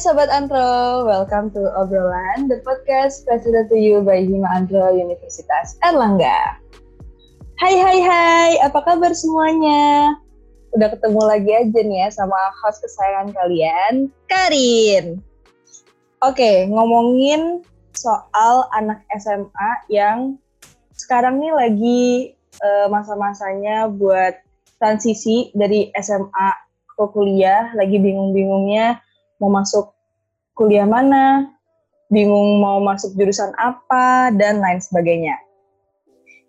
Sobat Antro, welcome to Obrolan, the podcast presented to you by Hima Antro Universitas Erlangga. Hai hai hai, apa kabar semuanya? Udah ketemu lagi aja nih ya sama host kesayangan kalian, Karin. Oke, ngomongin soal anak SMA yang sekarang nih lagi uh, masa-masanya buat transisi dari SMA ke kuliah, lagi bingung-bingungnya mau masuk kuliah mana, bingung mau masuk jurusan apa, dan lain sebagainya.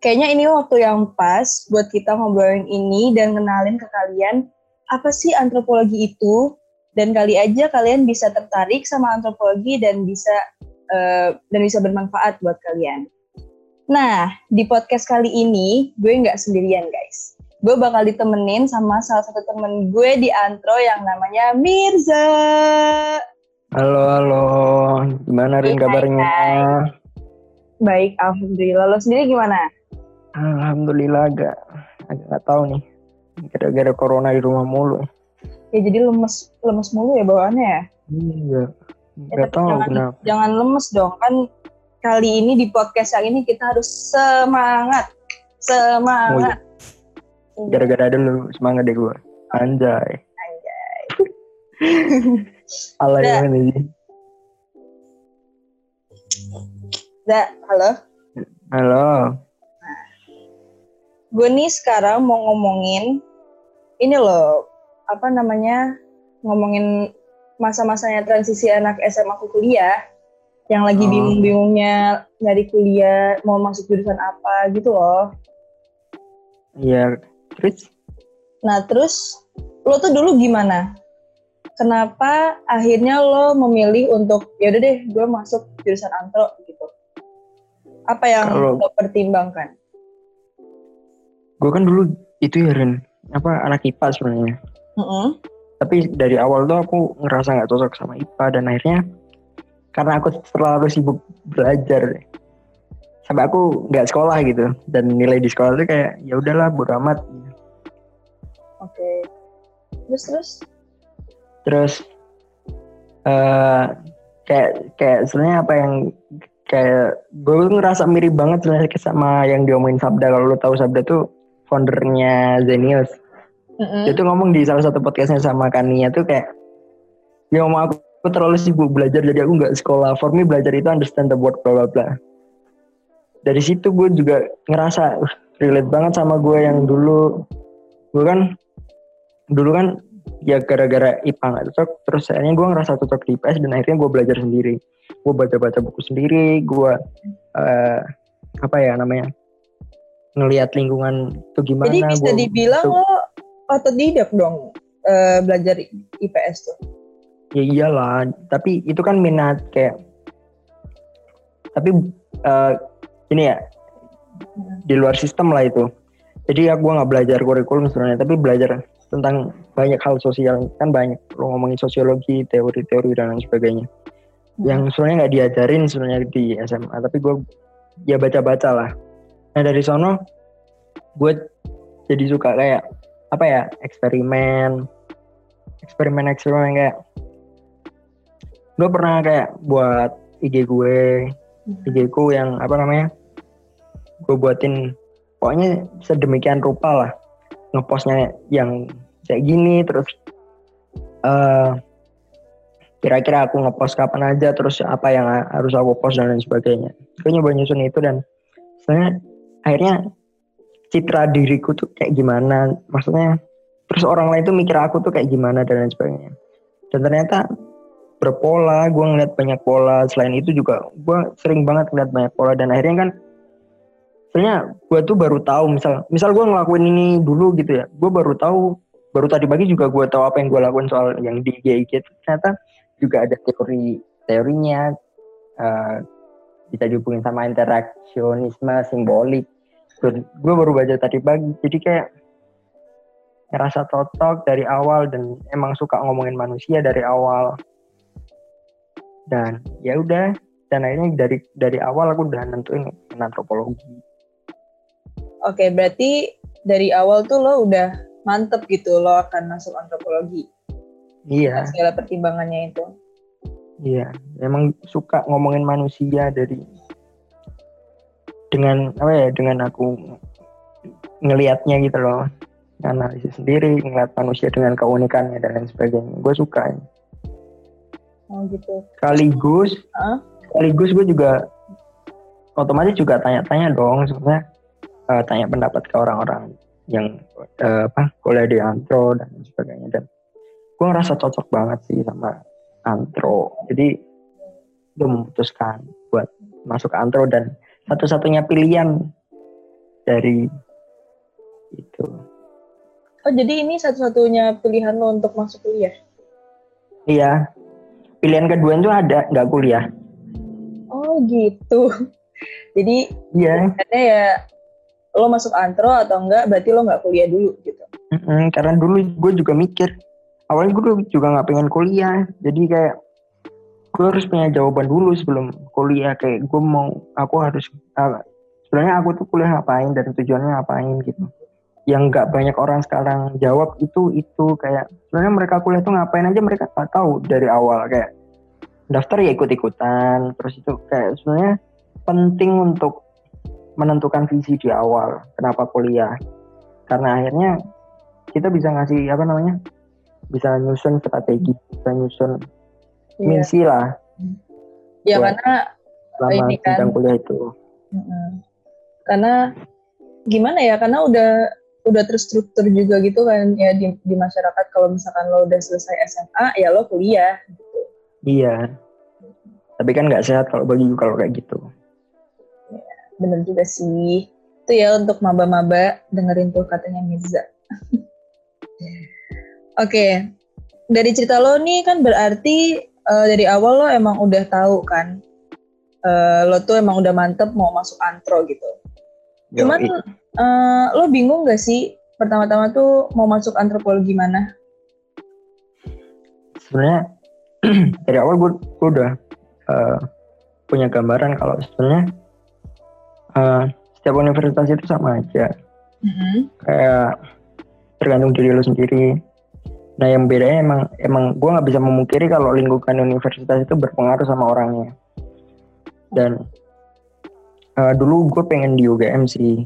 Kayaknya ini waktu yang pas buat kita ngobrolin ini dan kenalin ke kalian apa sih antropologi itu, dan kali aja kalian bisa tertarik sama antropologi dan bisa uh, dan bisa bermanfaat buat kalian. Nah, di podcast kali ini gue nggak sendirian guys gue bakal ditemenin sama salah satu temen gue di antro yang namanya Mirza. Halo, halo. Gimana Rin kabarnya? Hai. Baik, alhamdulillah. Lo sendiri gimana? Alhamdulillah agak agak gak tahu nih. Gara-gara corona di rumah mulu. Ya jadi lemes lemes mulu ya bawaannya ya? Iya. Ya, gak tahu jangan, kenapa. Jangan lemes dong. Kan kali ini di podcast yang ini kita harus semangat. Semangat. Oh, iya Gara-gara ada lu semangat deh gue. Anjay. Anjay. Alay banget sih. Da, halo? Halo. Nah, gue nih sekarang mau ngomongin ini loh, apa namanya, ngomongin masa-masanya transisi anak SMA ke kuliah, yang lagi oh. bingung-bingungnya nyari kuliah, mau masuk jurusan apa gitu loh. Iya, Terus? Nah terus lo tuh dulu gimana? Kenapa akhirnya lo memilih untuk ya udah deh gue masuk jurusan antro gitu? Apa yang Kalau, lo pertimbangkan? Gue kan dulu itu ya Ren, apa anak IPA sebenarnya. Mm -hmm. Tapi dari awal tuh aku ngerasa nggak cocok sama IPA dan akhirnya karena aku terlalu sibuk belajar sampai aku nggak sekolah gitu dan nilai di sekolah tuh kayak ya udahlah bodo amat Oke. Okay. Terus terus? Terus uh, kayak kayak sebenarnya apa yang kayak gue ngerasa mirip banget sebenarnya sama yang diomongin Sabda kalau lo tahu Sabda tuh foundernya Zenius. Mm-hmm. Dia tuh ngomong di salah satu podcastnya sama Kania tuh kayak ya ngomong aku, aku terlalu sibuk belajar jadi aku nggak sekolah. For me belajar itu understand the word bla bla bla. Dari situ gue juga ngerasa uh, relate banget sama gue yang dulu. Gue kan dulu kan ya gara-gara IPA nggak cocok terus akhirnya gue ngerasa cocok di IPS dan akhirnya gue belajar sendiri. Gue baca-baca buku sendiri gue uh, apa ya namanya ngelihat lingkungan tuh gimana jadi bisa gua, dibilang tuh, lo otodidak dong uh, belajar IPS tuh? Ya iyalah tapi itu kan minat kayak tapi uh, ini ya di luar sistem lah itu jadi ya gue nggak belajar kurikulum sebenarnya tapi belajar tentang banyak hal sosial kan banyak lo ngomongin sosiologi teori-teori dan lain sebagainya hmm. yang sebenarnya nggak diajarin sebenarnya di SMA tapi gue ya baca-baca lah nah dari sono gue jadi suka kayak apa ya eksperimen eksperimen eksperimen kayak gue pernah kayak buat IG gue hmm. IG ku yang apa namanya gue buatin. Pokoknya sedemikian rupa lah ngepostnya yang kayak gini terus uh, kira-kira aku ngepost kapan aja terus apa yang harus aku post dan lain sebagainya. Aku nyoba nyusun itu dan sebenarnya akhirnya citra diriku tuh kayak gimana. Maksudnya terus orang lain tuh mikir aku tuh kayak gimana dan lain sebagainya. Dan ternyata berpola gue ngeliat banyak pola. Selain itu juga gue sering banget ngeliat banyak pola dan akhirnya kan sebenarnya gue tuh baru tahu misal misal gue ngelakuin ini dulu gitu ya gue baru tahu baru tadi pagi juga gue tahu apa yang gue lakuin soal yang di itu. Ternyata juga ada teori teorinya uh, bisa dihubungin sama interaksionisme simbolik. Gue baru baca tadi pagi jadi kayak ngerasa cocok dari awal dan emang suka ngomongin manusia dari awal. Dan ya udah dan akhirnya dari dari awal aku udah nentuin antropologi Oke, berarti dari awal tuh lo udah mantep gitu lo akan masuk antropologi. Iya. Segala pertimbangannya itu. Iya, emang suka ngomongin manusia dari dengan apa ya dengan aku ngelihatnya gitu loh analisis sendiri ngeliat manusia dengan keunikannya dan lain sebagainya gue suka oh gitu sekaligus Hah? sekaligus gue juga otomatis juga tanya-tanya dong sebenarnya uh, tanya pendapat ke orang-orang yang uh, apa kuliah di antro dan sebagainya dan gue ngerasa cocok banget sih sama antro jadi gue memutuskan buat masuk antro dan satu-satunya pilihan dari itu. Oh jadi ini satu-satunya pilihan lo untuk masuk kuliah? Iya. Pilihan kedua itu ada nggak kuliah. Oh gitu. Jadi iya. Karena ya lo masuk antro atau enggak berarti lo nggak kuliah dulu gitu. Mm -hmm, karena dulu gue juga mikir awalnya gue juga nggak pengen kuliah jadi kayak gue harus punya jawaban dulu sebelum kuliah kayak gue mau aku harus uh, sebenarnya aku tuh kuliah ngapain dan tujuannya ngapain gitu yang nggak banyak orang sekarang jawab itu itu kayak sebenarnya mereka kuliah tuh ngapain aja mereka tak tahu dari awal kayak daftar ya ikut ikutan terus itu kayak sebenarnya penting untuk menentukan visi di awal kenapa kuliah karena akhirnya kita bisa ngasih apa namanya bisa nyusun strategi bisa nyusun iya. misi lah. Ya karena selama ini kan kuliah itu. Karena gimana ya? Karena udah udah terstruktur juga gitu kan ya di, di masyarakat kalau misalkan lo udah selesai SMA ya lo kuliah gitu. Iya. Tapi kan nggak sehat kalau bagi kalau kayak gitu. Bener juga sih. Itu ya untuk maba-maba dengerin tuh katanya Mirza. Oke, okay. dari cerita lo nih kan berarti uh, dari awal lo emang udah tahu kan uh, lo tuh emang udah mantep mau masuk antro gitu. Yo, Cuman uh, lo bingung gak sih pertama-tama tuh mau masuk antropologi mana? Sebenarnya dari awal gue, gue udah uh, punya gambaran kalau sebenarnya uh, setiap universitas itu sama aja. Mm-hmm. Kayak tergantung diri lo sendiri Nah yang bedanya emang emang gue nggak bisa memungkiri kalau lingkungan universitas itu berpengaruh sama orangnya. Dan uh, dulu gue pengen di UGM sih.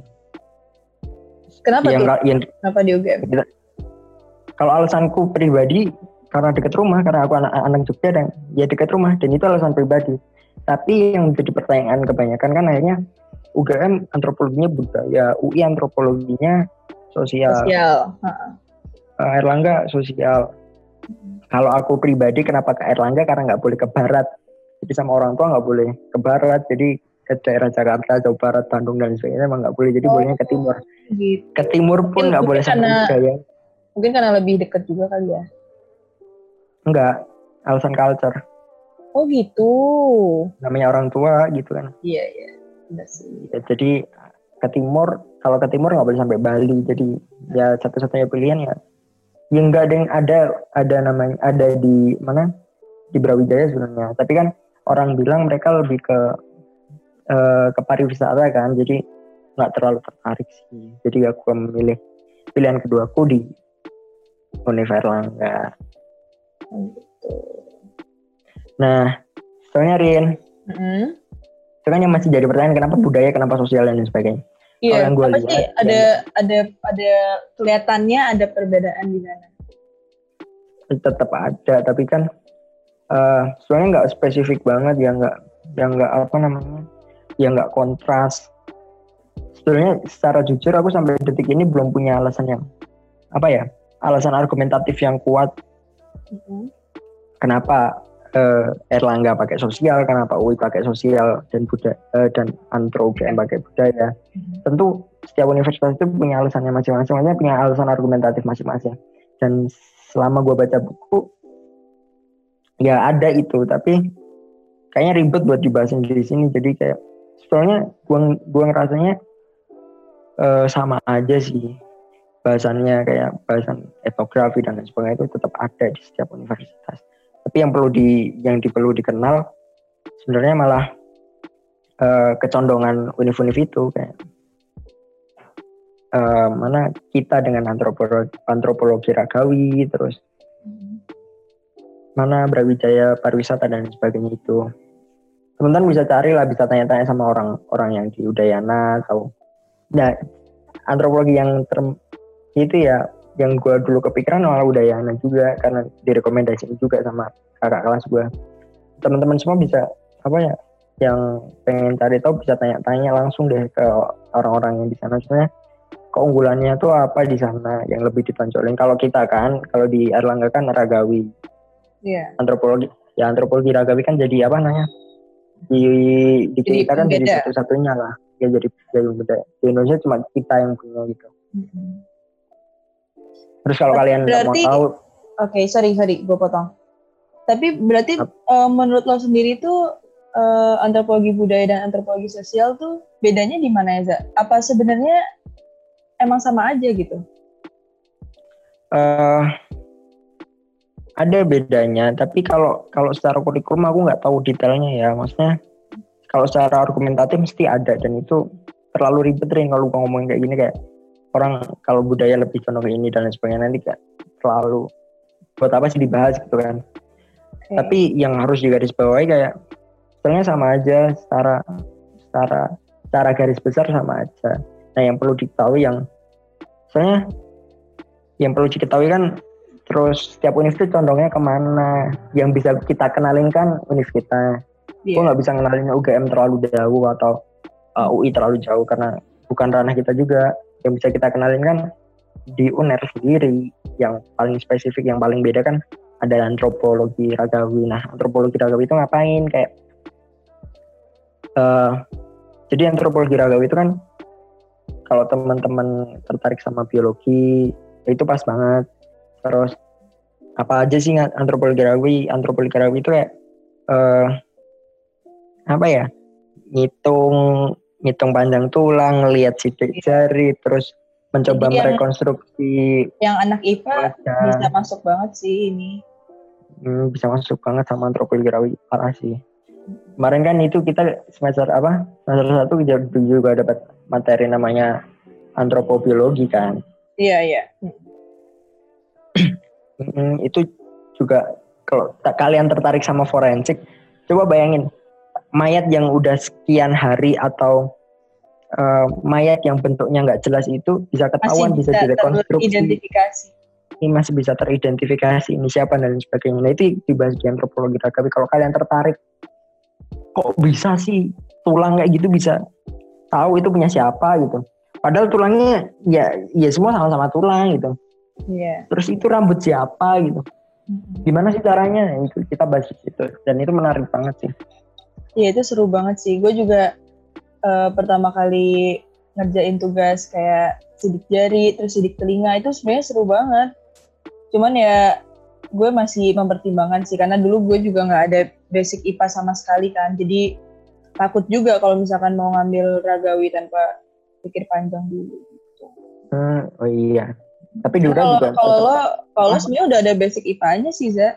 Kenapa yang, tuh? Yang, Kenapa di UGM? Kalau alasanku pribadi karena dekat rumah karena aku anak anak Jogja dan ya dekat rumah dan itu alasan pribadi. Tapi yang jadi pertanyaan kebanyakan kan akhirnya UGM antropologinya budaya, UI antropologinya sosial. Sosial. Uh uh, Erlangga sosial. Kalau aku pribadi kenapa ke Erlangga karena nggak boleh ke barat. Jadi sama orang tua nggak boleh ke barat. Jadi ke daerah Jakarta, Jawa Barat, Bandung dan sebagainya emang nggak boleh. Jadi oh, bolehnya ke timur. Gitu. Ke timur pun nggak boleh sama budaya. Mungkin karena lebih dekat juga kali ya. Enggak, alasan culture. Oh gitu. Namanya orang tua gitu kan. Iya iya. Jadi ke timur, kalau ke timur nggak boleh sampai Bali. Jadi ya satu-satunya pilihan ya yang enggak ada yang ada ada namanya ada di mana? Di Brawijaya sebenarnya. Tapi kan orang bilang mereka lebih ke uh, ke pariwisata kan. Jadi nggak terlalu tertarik sih. Jadi aku memilih pilihan kedua aku di Langga. Nah soalnya Rin mm -hmm. Itu kan yang masih jadi pertanyaan kenapa budaya kenapa sosial dan sebagainya Iya, yang gue lihat sih ada ya, ada ada kelihatannya ada perbedaan di sana. Tetap ada, tapi kan uh, soalnya nggak spesifik banget ya nggak yang nggak apa namanya, yang nggak kontras. Sebenarnya secara jujur aku sampai detik ini belum punya alasan yang apa ya, alasan argumentatif yang kuat. Mm -hmm. Kenapa uh, Erlangga pakai sosial, kenapa UI pakai sosial dan budaya uh, dan antro UGM pakai budaya. Hmm. Tentu setiap universitas itu punya alasannya masing-masing, punya alasan argumentatif masing-masing. Dan selama gue baca buku, ya ada itu, tapi kayaknya ribet buat dibahasin di sini. Jadi kayak soalnya gue gue ngerasanya uh, sama aja sih bahasannya kayak bahasan etnografi dan lain sebagainya itu tetap ada di setiap universitas tapi yang perlu di yang perlu dikenal sebenarnya malah uh, kecondongan univ-univ itu kayak uh, mana kita dengan antropologi, antropologi ragawi terus mana Brawijaya pariwisata dan sebagainya itu. Teman-teman bisa cari lah bisa tanya-tanya sama orang-orang yang di Udayana atau nah antropologi yang ter itu ya yang gue dulu kepikiran malah Udayana juga karena direkomendasiin juga sama kakak kelas gue teman-teman semua bisa apa ya yang pengen cari tahu bisa tanya-tanya langsung deh ke orang-orang yang di sana. Sebenarnya keunggulannya tuh apa di sana yang lebih ditonjolin? Kalau kita kan kalau di Erlangga kan ragawi. Yeah. antropologi ya antropologi ragawi kan jadi apa namanya? Di di kita kan jadi satu-satunya lah. Ya jadi jadi beda. Di Indonesia cuma kita yang punya gitu. Mm-hmm. Terus kalau kalian nggak mau tahu oke okay, sorry sorry gue potong. Tapi berarti uh, menurut lo sendiri tuh uh, antropologi budaya dan antropologi sosial tuh bedanya di mana ya Za? apa sebenarnya emang sama aja gitu? Uh, ada bedanya tapi kalau kalau secara kurikulum aku nggak tahu detailnya ya. Maksudnya kalau secara argumentatif mesti ada dan itu terlalu ribet nih kalau ngomongin kayak gini kayak orang kalau budaya lebih condong ini dan lain sebagainya nanti kayak terlalu buat apa sih dibahas gitu kan. Okay. tapi yang harus digarisbawahi kayak sebenarnya sama aja secara secara secara garis besar sama aja. Nah yang perlu diketahui yang sebenarnya yang perlu diketahui kan terus setiap univ itu condongnya ke mana? Yang bisa kita kenalin kan univ kita. Yeah. gue nggak bisa kenalin UGM terlalu jauh atau uh, UI terlalu jauh karena bukan ranah kita juga yang bisa kita kenalin kan di UNER sendiri yang paling spesifik yang paling beda kan ada antropologi ragawi nah antropologi ragawi itu ngapain? Kayak uh, jadi antropologi ragawi itu kan kalau teman-teman tertarik sama biologi itu pas banget. Terus apa aja sih antropologi rawi antropologi rawi itu kayak uh, apa ya? Ngitung ngitung panjang tulang lihat sidik jari terus mencoba Jadi merekonstruksi yang, anak IPA wajah. bisa masuk banget sih ini. Hmm, bisa masuk banget sama antropologi rawi parah sih. Kemarin kan itu kita semester apa? Semester satu juga dapat materi namanya antropobiologi kan? Iya iya. Hmm, itu juga kalau kalian tertarik sama forensik, coba bayangin mayat yang udah sekian hari atau uh, mayat yang bentuknya nggak jelas itu bisa ketahuan, masih bisa, bisa direkonstruksi. Identifikasi. Ini masih bisa teridentifikasi ini siapa dan sebagainya. Nah itu dibahas di antropologi tapi kalau kalian tertarik, kok bisa sih tulang kayak gitu bisa tahu itu punya siapa gitu. Padahal tulangnya ya ya semua sama-sama tulang gitu. Yeah. Terus itu rambut siapa gitu? Gimana sih caranya? Itu kita bahas itu dan itu menarik banget sih. Iya itu seru banget sih. Gue juga uh, pertama kali ngerjain tugas kayak sidik jari, terus sidik telinga itu sebenarnya seru banget. Cuman ya gue masih mempertimbangkan sih karena dulu gue juga nggak ada basic IPA sama sekali kan. Jadi takut juga kalau misalkan mau ngambil ragawi tanpa pikir panjang dulu. Gitu. Hmm, oh iya. Tapi Dura kalo, juga kalau lo kalau lo sebenarnya udah ada basic IPA-nya sih, Za.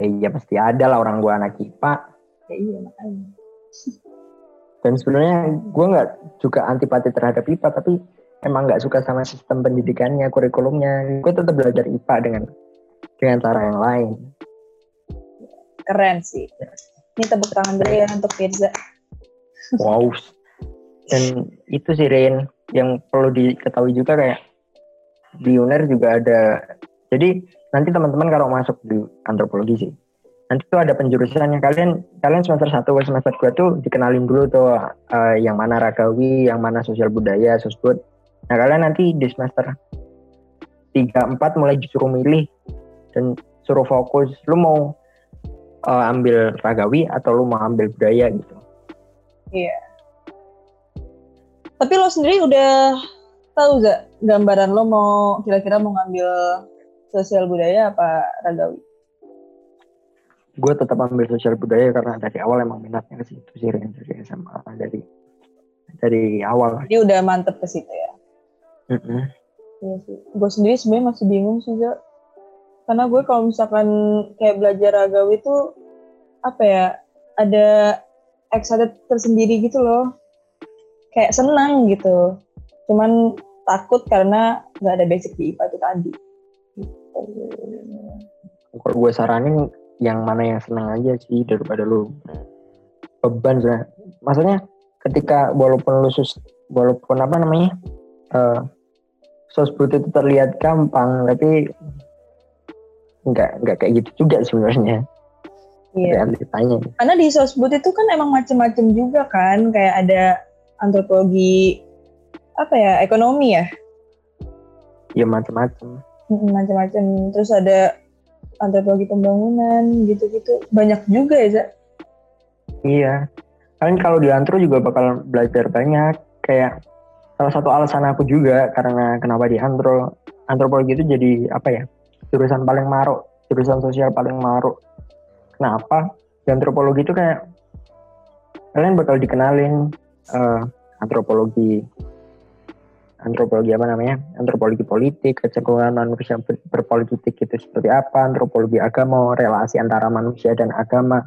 Ya iya pasti ada lah orang gua anak IPA. Ya iya makanya. Dan sebenarnya gua nggak juga antipati terhadap IPA, tapi emang nggak suka sama sistem pendidikannya, kurikulumnya. Gue tetap belajar IPA dengan dengan cara yang lain. Keren sih. Ini tepuk tangan dulu ya untuk Firza. Wow. Dan itu sih Rin, yang perlu diketahui juga kayak di UNER juga ada jadi nanti teman-teman kalau masuk di antropologi sih nanti tuh ada penjurusannya. Kalian kalian semester satu semester dua tuh dikenalin dulu tuh uh, yang mana ragawi yang mana sosial budaya sosbud. Nah kalian nanti di semester tiga empat mulai disuruh milih dan suruh fokus. Lu mau uh, ambil ragawi atau lu mau ambil budaya gitu. Iya. Tapi lo sendiri udah tahu gak gambaran lo mau kira-kira mau ngambil sosial budaya apa ragawi? Gue tetap ambil sosial budaya karena dari awal emang minatnya ke situ sih dari SMA dari dari awal. Dia udah mantep ke situ ya. Mm -hmm. Iya sih. Gue sendiri sebenarnya masih bingung sih Zak. Karena gue kalau misalkan kayak belajar ragawi itu apa ya ada excited tersendiri gitu loh. Kayak senang gitu. Cuman takut karena nggak ada basic di IPA itu tadi. kalau gue saranin yang mana yang senang aja sih daripada lu. Beban sih. Maksudnya ketika walaupun lu sus walaupun apa namanya uh, sosbud itu terlihat gampang tapi nggak nggak kayak gitu juga sebenarnya. Iya. realitanya Karena di sosbud itu kan emang macem-macem juga kan, kayak ada antropologi apa ya, ekonomi ya, ya macam-macam Mm, macem-macem. Terus ada antropologi pembangunan gitu-gitu, banyak juga ya, Za? iya. Kalian kalau di antro juga bakal belajar banyak. Kayak salah satu alasan aku juga karena kenapa di antro. Antropologi itu jadi apa ya jurusan paling maruk jurusan sosial paling maruk. Kenapa di antropologi itu kayak kalian bakal dikenalin eh, antropologi antropologi apa namanya? Antropologi politik kecenderungan manusia ber- berpolitik itu seperti apa? Antropologi agama relasi antara manusia dan agama.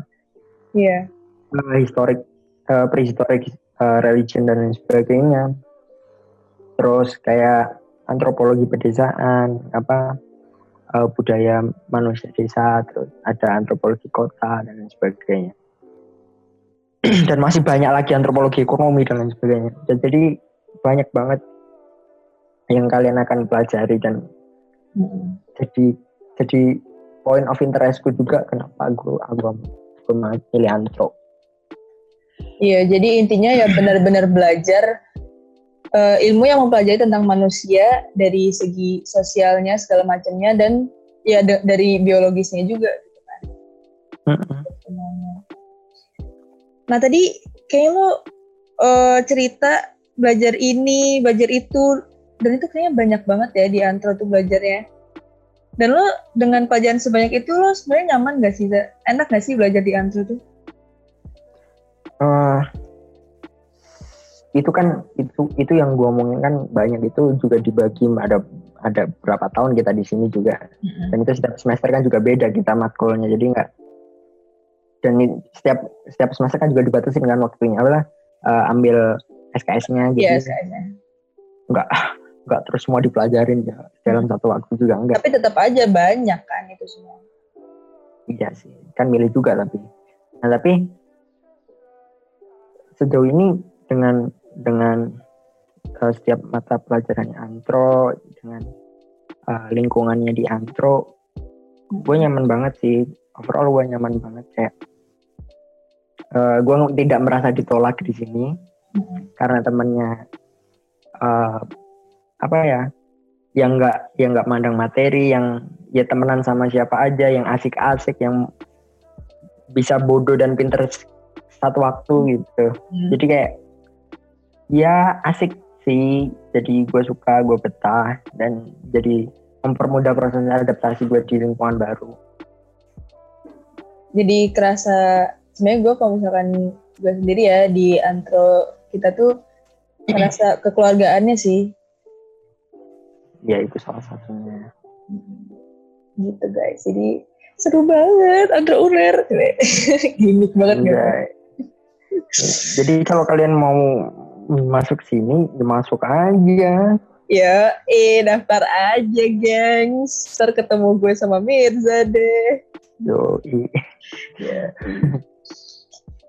Iya. uh, historic uh, prehistoric uh, religion dan lain sebagainya. Terus kayak antropologi pedesaan apa uh, budaya manusia desa terus ada antropologi kota dan lain sebagainya. Dan masih banyak lagi antropologi ekonomi dan lain sebagainya. Jadi banyak banget yang kalian akan pelajari dan Mm-mm. jadi jadi point of interestku juga kenapa aku aku, aku pilih antro Iya, jadi intinya ya benar-benar belajar eh, ilmu yang mempelajari tentang manusia dari segi sosialnya segala macamnya dan ya da- dari biologisnya juga. gitu kan, semuanya. Nah tadi kayaknya lo eh, cerita belajar ini, belajar itu, dan itu kayaknya banyak banget ya di antro tuh belajarnya. Dan lo dengan pelajaran sebanyak itu lo sebenarnya nyaman gak sih? Enak gak sih belajar di antro tuh? Eh, itu kan itu itu yang gua omongin kan banyak itu juga dibagi ada ada berapa tahun kita di sini juga dan itu setiap semester kan juga beda kita matkulnya jadi nggak dan setiap setiap semester kan juga dibatasi dengan waktunya apa eh, ambil SKS-nya Iya, jadi kayaknya. nggak nggak terus semua dipelajarin ya dalam satu waktu juga enggak Tapi tetap aja banyak kan itu semua. Iya sih, kan milih juga tapi. Nah tapi sejauh ini dengan dengan eh, setiap mata pelajarannya antro dengan eh, lingkungannya di antro, gue nyaman banget sih. Overall gue nyaman banget kayak gue tidak merasa ditolak di sini karena temennya eh, apa ya yang nggak yang nggak mandang materi yang ya temenan sama siapa aja yang asik-asik yang bisa bodoh dan pinter satu waktu gitu. Hmm. jadi kayak ya asik sih. Jadi gue suka gue betah dan jadi mempermudah proses adaptasi gue di lingkungan baru. Jadi kerasa sebenarnya gue kalau misalkan gue sendiri ya di antro kita tuh merasa kekeluargaannya sih ya itu salah satunya gitu guys. Jadi seru banget antro uner. Gimik banget? Enggak. jadi kalau kalian mau masuk sini ya masuk aja Ya, eh daftar aja gengs. Ntar ketemu gue sama Mirza deh. yo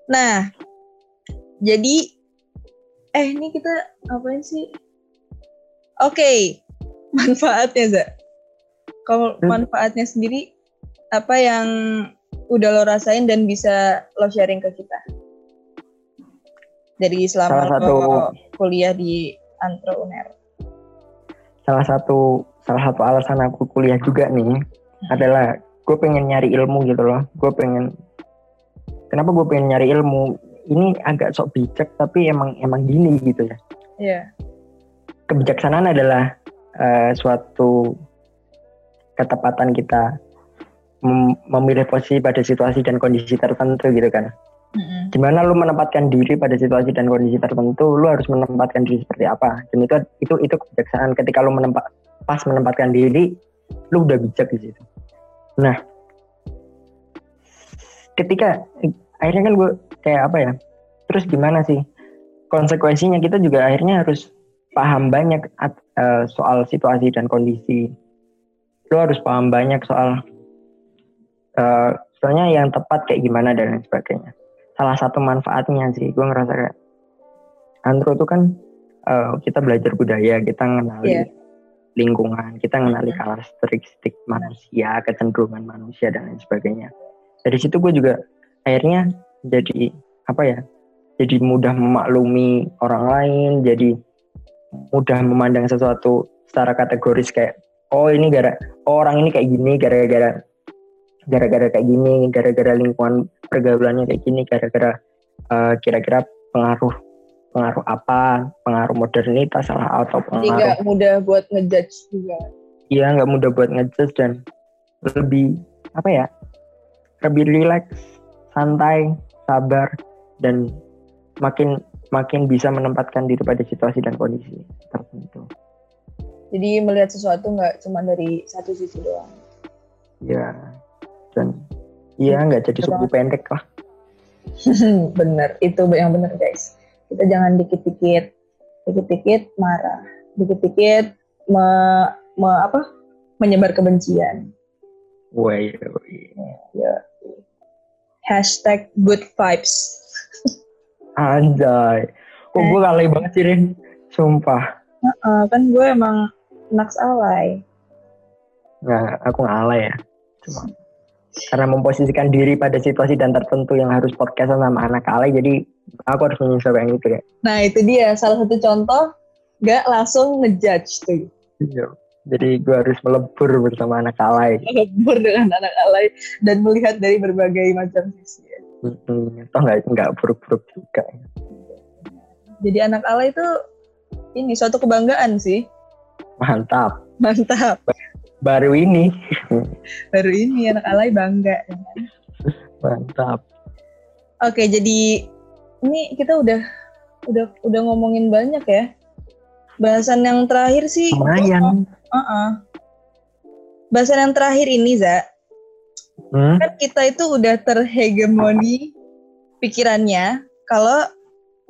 Nah, jadi eh ini kita apain sih? Oke, manfaatnya Za. Kalau Hmm. manfaatnya sendiri apa yang udah lo rasain dan bisa lo sharing ke kita? Dari selama Salah satu- lo kuliah di Antro Uner. salah satu salah satu alasan aku kuliah juga nih adalah gue pengen nyari ilmu gitu loh gue pengen kenapa gue pengen nyari ilmu ini agak sok bijak tapi emang emang gini gitu ya Iya. kebijaksanaan adalah eh, suatu ketepatan kita mem- memilih posisi pada situasi dan kondisi tertentu gitu kan. Gimana lu menempatkan diri pada situasi dan kondisi tertentu lu harus menempatkan diri seperti apa? Dan itu itu itu kebijaksanaan. Ketika lu menempat pas menempatkan diri lu udah bijak di situ. Nah ketika akhirnya kan gue kayak apa ya? Terus gimana sih? Konsekuensinya kita juga akhirnya harus paham banyak eh, soal situasi dan kondisi. Lu harus paham banyak soal uh, soalnya yang tepat kayak gimana dan lain sebagainya. Salah satu manfaatnya sih gue ngerasa kayak antro itu kan uh, kita belajar budaya kita mengenali yeah. lingkungan kita mengenali karakteristik manusia kecenderungan manusia dan lain sebagainya. Dari situ gue juga akhirnya jadi apa ya jadi mudah memaklumi orang lain jadi mudah memandang sesuatu secara kategoris kayak oh ini gara oh, orang ini kayak gini gara-gara gara-gara kayak gini gara-gara lingkungan pergaulannya kayak gini gara-gara uh, kira-kira pengaruh pengaruh apa pengaruh modernitas salah atau pengaruh jadi nggak mudah buat ngejudge juga. Iya nggak mudah buat ngejudge dan lebih apa ya lebih rileks santai sabar dan makin makin bisa menempatkan diri pada situasi dan kondisi tertentu. Jadi melihat sesuatu nggak cuma dari satu sisi doang. Ya, dan iya nggak jadi suku pendek lah. bener, itu yang bener guys. Kita jangan dikit-dikit, dikit-dikit marah, dikit-dikit me, me, apa menyebar kebencian. Wah, ya. Hashtag good vibes. Anjay. Kok gue eh. alay banget sih, Rin? Sumpah. Uh, kan gue emang naks alay. Nggak, aku nggak alay ya. Cuma karena memposisikan diri pada situasi dan tertentu yang harus podcast sama anak alay, jadi aku harus menyesuaikan itu ya. Nah itu dia, salah satu contoh gak langsung ngejudge tuh. Iya. Jadi gue harus melebur bersama anak alay. Melebur dengan anak alay dan melihat dari berbagai macam sisi. Hmm, toh nggak nggak buruk-buruk juga. Jadi anak Allah itu ini suatu kebanggaan sih. Mantap. Mantap. Baru ini. Baru ini anak alay bangga. Ya? Mantap. Oke, jadi ini kita udah udah udah ngomongin banyak ya. Bahasan yang terakhir sih. Lumayan. Uh -uh. Bahasan yang terakhir ini, Za, hmm? kan kita itu udah terhegemoni pikirannya kalau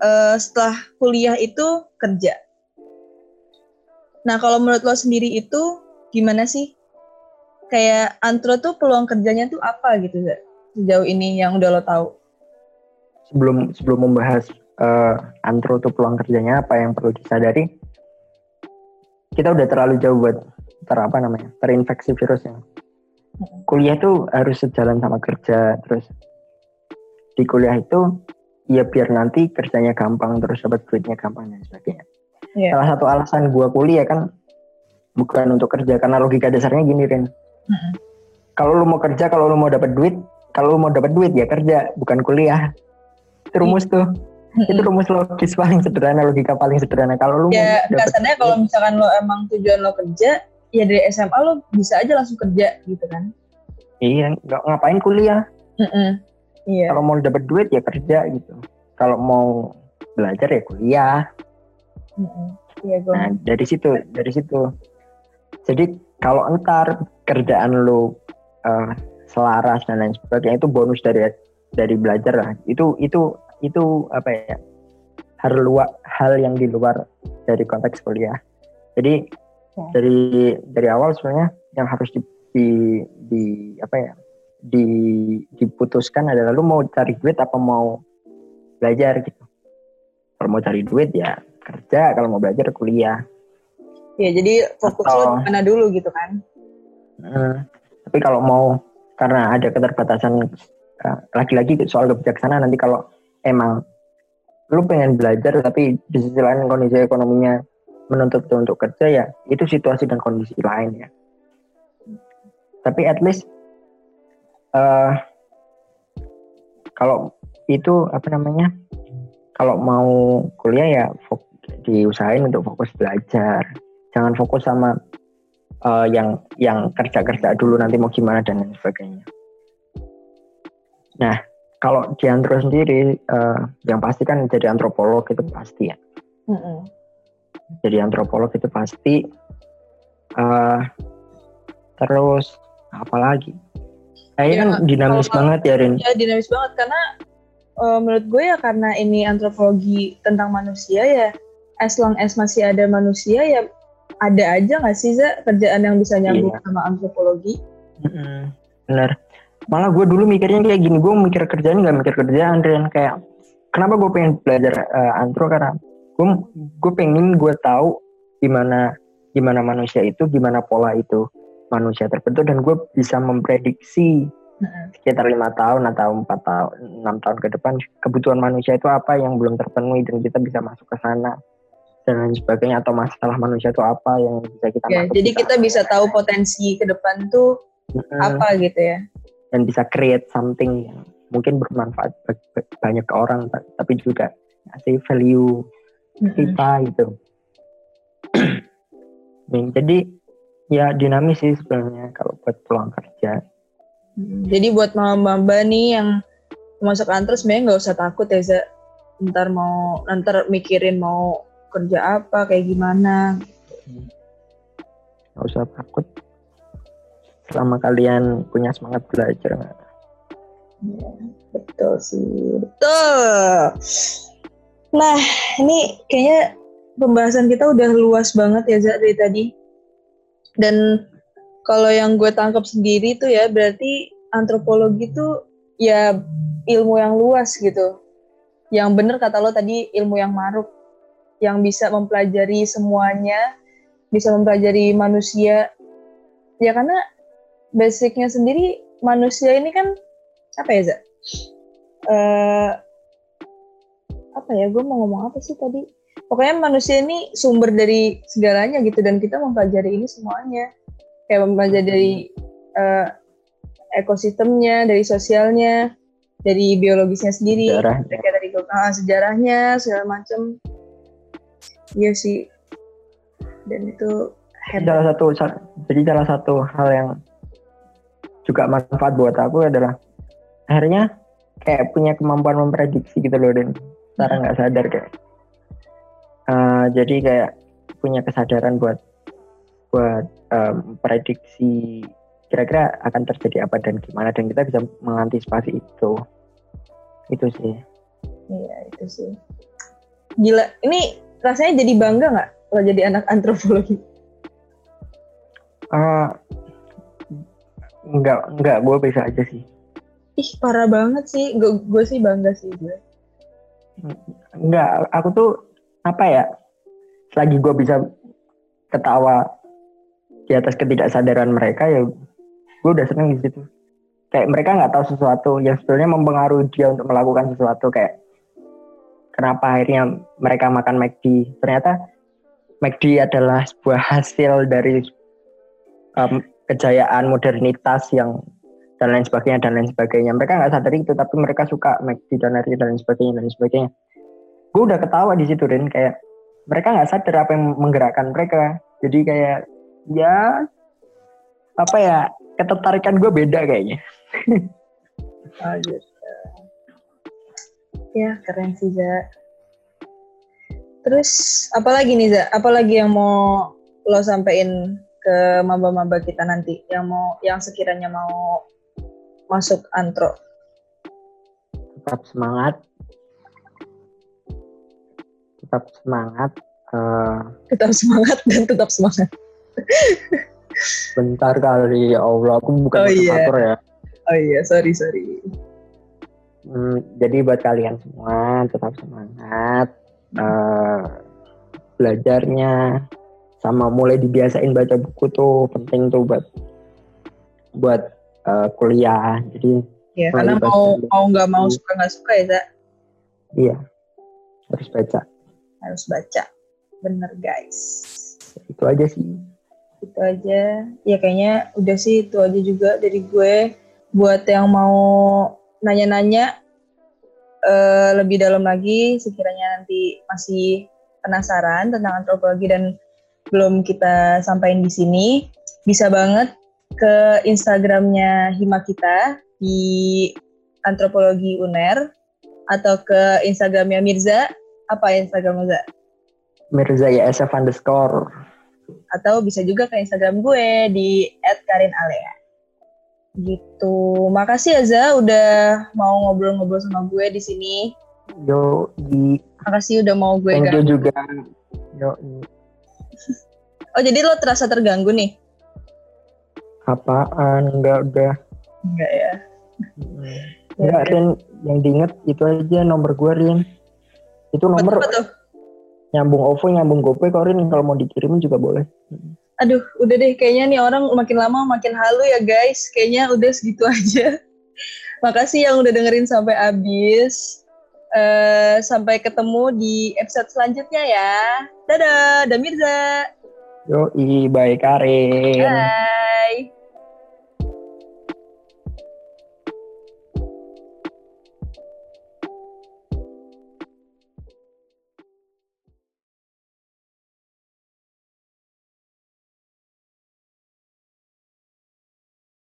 uh, setelah kuliah itu kerja. Nah kalau menurut lo sendiri itu gimana sih? Kayak antro tuh peluang kerjanya tuh apa gitu sejauh ini yang udah lo tahu? Sebelum sebelum membahas uh, antro tuh peluang kerjanya apa yang perlu disadari, kita udah terlalu jauh buat ter apa namanya terinfeksi virus yang kuliah itu harus sejalan sama kerja terus di kuliah itu ya biar nanti kerjanya gampang terus dapat duitnya gampang dan sebagainya. Yeah. Salah satu alasan gua kuliah kan bukan untuk kerja karena logika dasarnya gini Ren. Mm-hmm. Kalau lu mau kerja, kalau lu mau dapat duit, kalau lu mau dapat duit ya kerja, bukan kuliah. Itu rumus tuh. Mm-hmm. Itu rumus logis paling sederhana, logika paling sederhana. Kalau lu ya, mau kasarnya kalau misalkan lo emang tujuan lo kerja, ya dari SMA lo bisa aja langsung kerja gitu kan? Iya nggak ngapain kuliah. Mm -mm. iya. Kalau mau dapat duit ya kerja gitu. Kalau mau belajar ya kuliah. Mm iya gue nah dari situ dari situ. Jadi kalau entar kerjaan lo uh, selaras dan lain sebagainya itu bonus dari dari belajar lah. Itu itu itu apa ya? Hal luar hal yang di luar dari konteks kuliah. Jadi dari dari awal sebenarnya yang harus di, di, di apa ya di diputuskan adalah lu mau cari duit apa mau belajar gitu. Kalau mau cari duit ya kerja kalau mau belajar kuliah. Ya jadi fokus Atau, mana dulu gitu kan? Hmm, tapi kalau mau karena ada keterbatasan eh, lagi-lagi soal kebijaksanaan nanti kalau emang lu pengen belajar tapi di sisi lain kondisi ekonominya menuntut untuk kerja ya itu situasi dan kondisi lain ya. Tapi at least uh, kalau itu apa namanya kalau mau kuliah ya diusahain untuk fokus belajar. Jangan fokus sama uh, yang yang kerja kerja dulu nanti mau gimana dan lain sebagainya. Nah kalau di antro sendiri uh, yang pasti kan jadi antropolog itu pasti ya. Mm -hmm jadi antropolog itu pasti uh, terus apa lagi? Kayaknya ya, kan dinamis kalau, banget ya Rin. ya dinamis banget. Karena uh, menurut gue ya karena ini antropologi tentang manusia ya as long as masih ada manusia ya ada aja nggak sih Za kerjaan yang bisa nyambung iya. sama antropologi? Mm-hmm. benar malah gue dulu mikirnya kayak gini gue mikir kerjaan nggak mikir kerjaan dan kayak kenapa gue pengen belajar uh, antro karena gue gue pengen gue tahu gimana gimana manusia itu gimana pola itu manusia terbentuk dan gue bisa memprediksi sekitar lima tahun atau empat tahun enam tahun ke depan kebutuhan manusia itu apa yang belum terpenuhi dan kita bisa masuk ke sana dan lain sebagainya atau masalah manusia itu apa yang bisa kita ya, jadi kita, kita bisa tahu potensi ke depan tuh hmm. apa gitu ya dan bisa create something yang mungkin bermanfaat banyak ke orang tapi juga ngasih value. Kita gitu jadi ya dinamis sih sebenarnya kalau buat pulang kerja jadi buat mama-mama nih yang masuk kantor sebenarnya nggak usah takut ya Za. Ntar mau ntar mikirin mau kerja apa kayak gimana. Nggak usah takut. Selama kalian punya semangat belajar. Ya, betul sih, betul. Nah, ini kayaknya pembahasan kita udah luas banget ya Za dari tadi. Dan kalau yang gue tangkap sendiri tuh ya berarti antropologi tuh ya ilmu yang luas gitu. Yang bener kata lo tadi ilmu yang maruk, yang bisa mempelajari semuanya, bisa mempelajari manusia. Ya karena basicnya sendiri manusia ini kan apa ya Zak? Uh, apa ya gue mau ngomong apa sih tadi? Pokoknya manusia ini sumber dari segalanya gitu dan kita mempelajari ini semuanya kayak mempelajari dari uh, ekosistemnya, dari sosialnya, dari biologisnya sendiri, Sejarah. kayak dari uh, sejarahnya segala macam. Iya sih. Dan itu hebat. Salah satu jadi salah satu hal yang juga manfaat buat aku adalah akhirnya kayak punya kemampuan memprediksi gitu loh dan secara hmm. nggak sadar kayak uh, jadi kayak punya kesadaran buat buat um, prediksi kira-kira akan terjadi apa dan gimana dan kita bisa mengantisipasi itu. Itu sih. Iya itu sih. Gila ini rasanya jadi bangga nggak kalau jadi anak antropologi? Uh, enggak enggak gue bisa aja sih. Ih parah banget sih. Gue gue sih bangga sih gue enggak aku tuh apa ya selagi gue bisa ketawa di atas ketidaksadaran mereka ya gue udah seneng di situ. Kayak mereka nggak tahu sesuatu yang sebenarnya mempengaruhi dia untuk melakukan sesuatu kayak kenapa akhirnya mereka makan McD. Ternyata McD adalah sebuah hasil dari um, kejayaan modernitas yang dan lain sebagainya dan lain sebagainya mereka nggak sadar itu tapi mereka suka McD dan lain dan lain sebagainya dan lain sebagainya gue udah ketawa di situ dan kayak mereka nggak sadar apa yang menggerakkan mereka jadi kayak ya apa ya ketertarikan gue beda kayaknya. oh gitu. Ya keren sih Za. Terus apa lagi nih Za? Apa lagi yang mau lo sampein ke maba-maba kita nanti yang mau yang sekiranya mau masuk antro? Tetap semangat. Tetap semangat. Uh, tetap semangat dan tetap semangat. Bentar kali ya Allah, aku bukan oh, iya. ya. Oh iya, sorry sorry. Hmm, jadi buat kalian semua tetap semangat uh, belajarnya, sama mulai dibiasain baca buku tuh penting tuh buat buat uh, kuliah. Jadi ya karena mau mau nggak mau suka nggak suka ya, Zak? Iya, harus baca. Harus baca, bener guys. Itu aja sih itu aja ya kayaknya udah sih itu aja juga dari gue buat yang mau nanya-nanya uh, lebih dalam lagi sekiranya nanti masih penasaran tentang antropologi dan belum kita sampaikan di sini bisa banget ke Instagramnya Hima kita di antropologi UNER atau ke Instagramnya Mirza apa Instagram Mirza? Mirza ya SF underscore atau bisa juga ke Instagram gue di @karinalea. Gitu. Makasih Aza udah mau ngobrol-ngobrol sama gue di sini. Yo, di. Makasih udah mau gue Thank you juga. Yo, Oh, jadi lo terasa terganggu nih? Apaan? Enggak, udah. Enggak ya. Enggak, Rin, yang diinget itu aja nomor gue, Rin. Itu nomor Apa tuh? nyambung OVO, nyambung GoPay, kok Rin kalau mau dikirimin juga boleh. Aduh, udah deh. Kayaknya nih orang makin lama makin halu ya guys. Kayaknya udah segitu aja. Makasih yang udah dengerin sampai habis. Eh, sampai ketemu di episode selanjutnya ya. Dadah, Damirza. Yoi, baik Karin. Bye.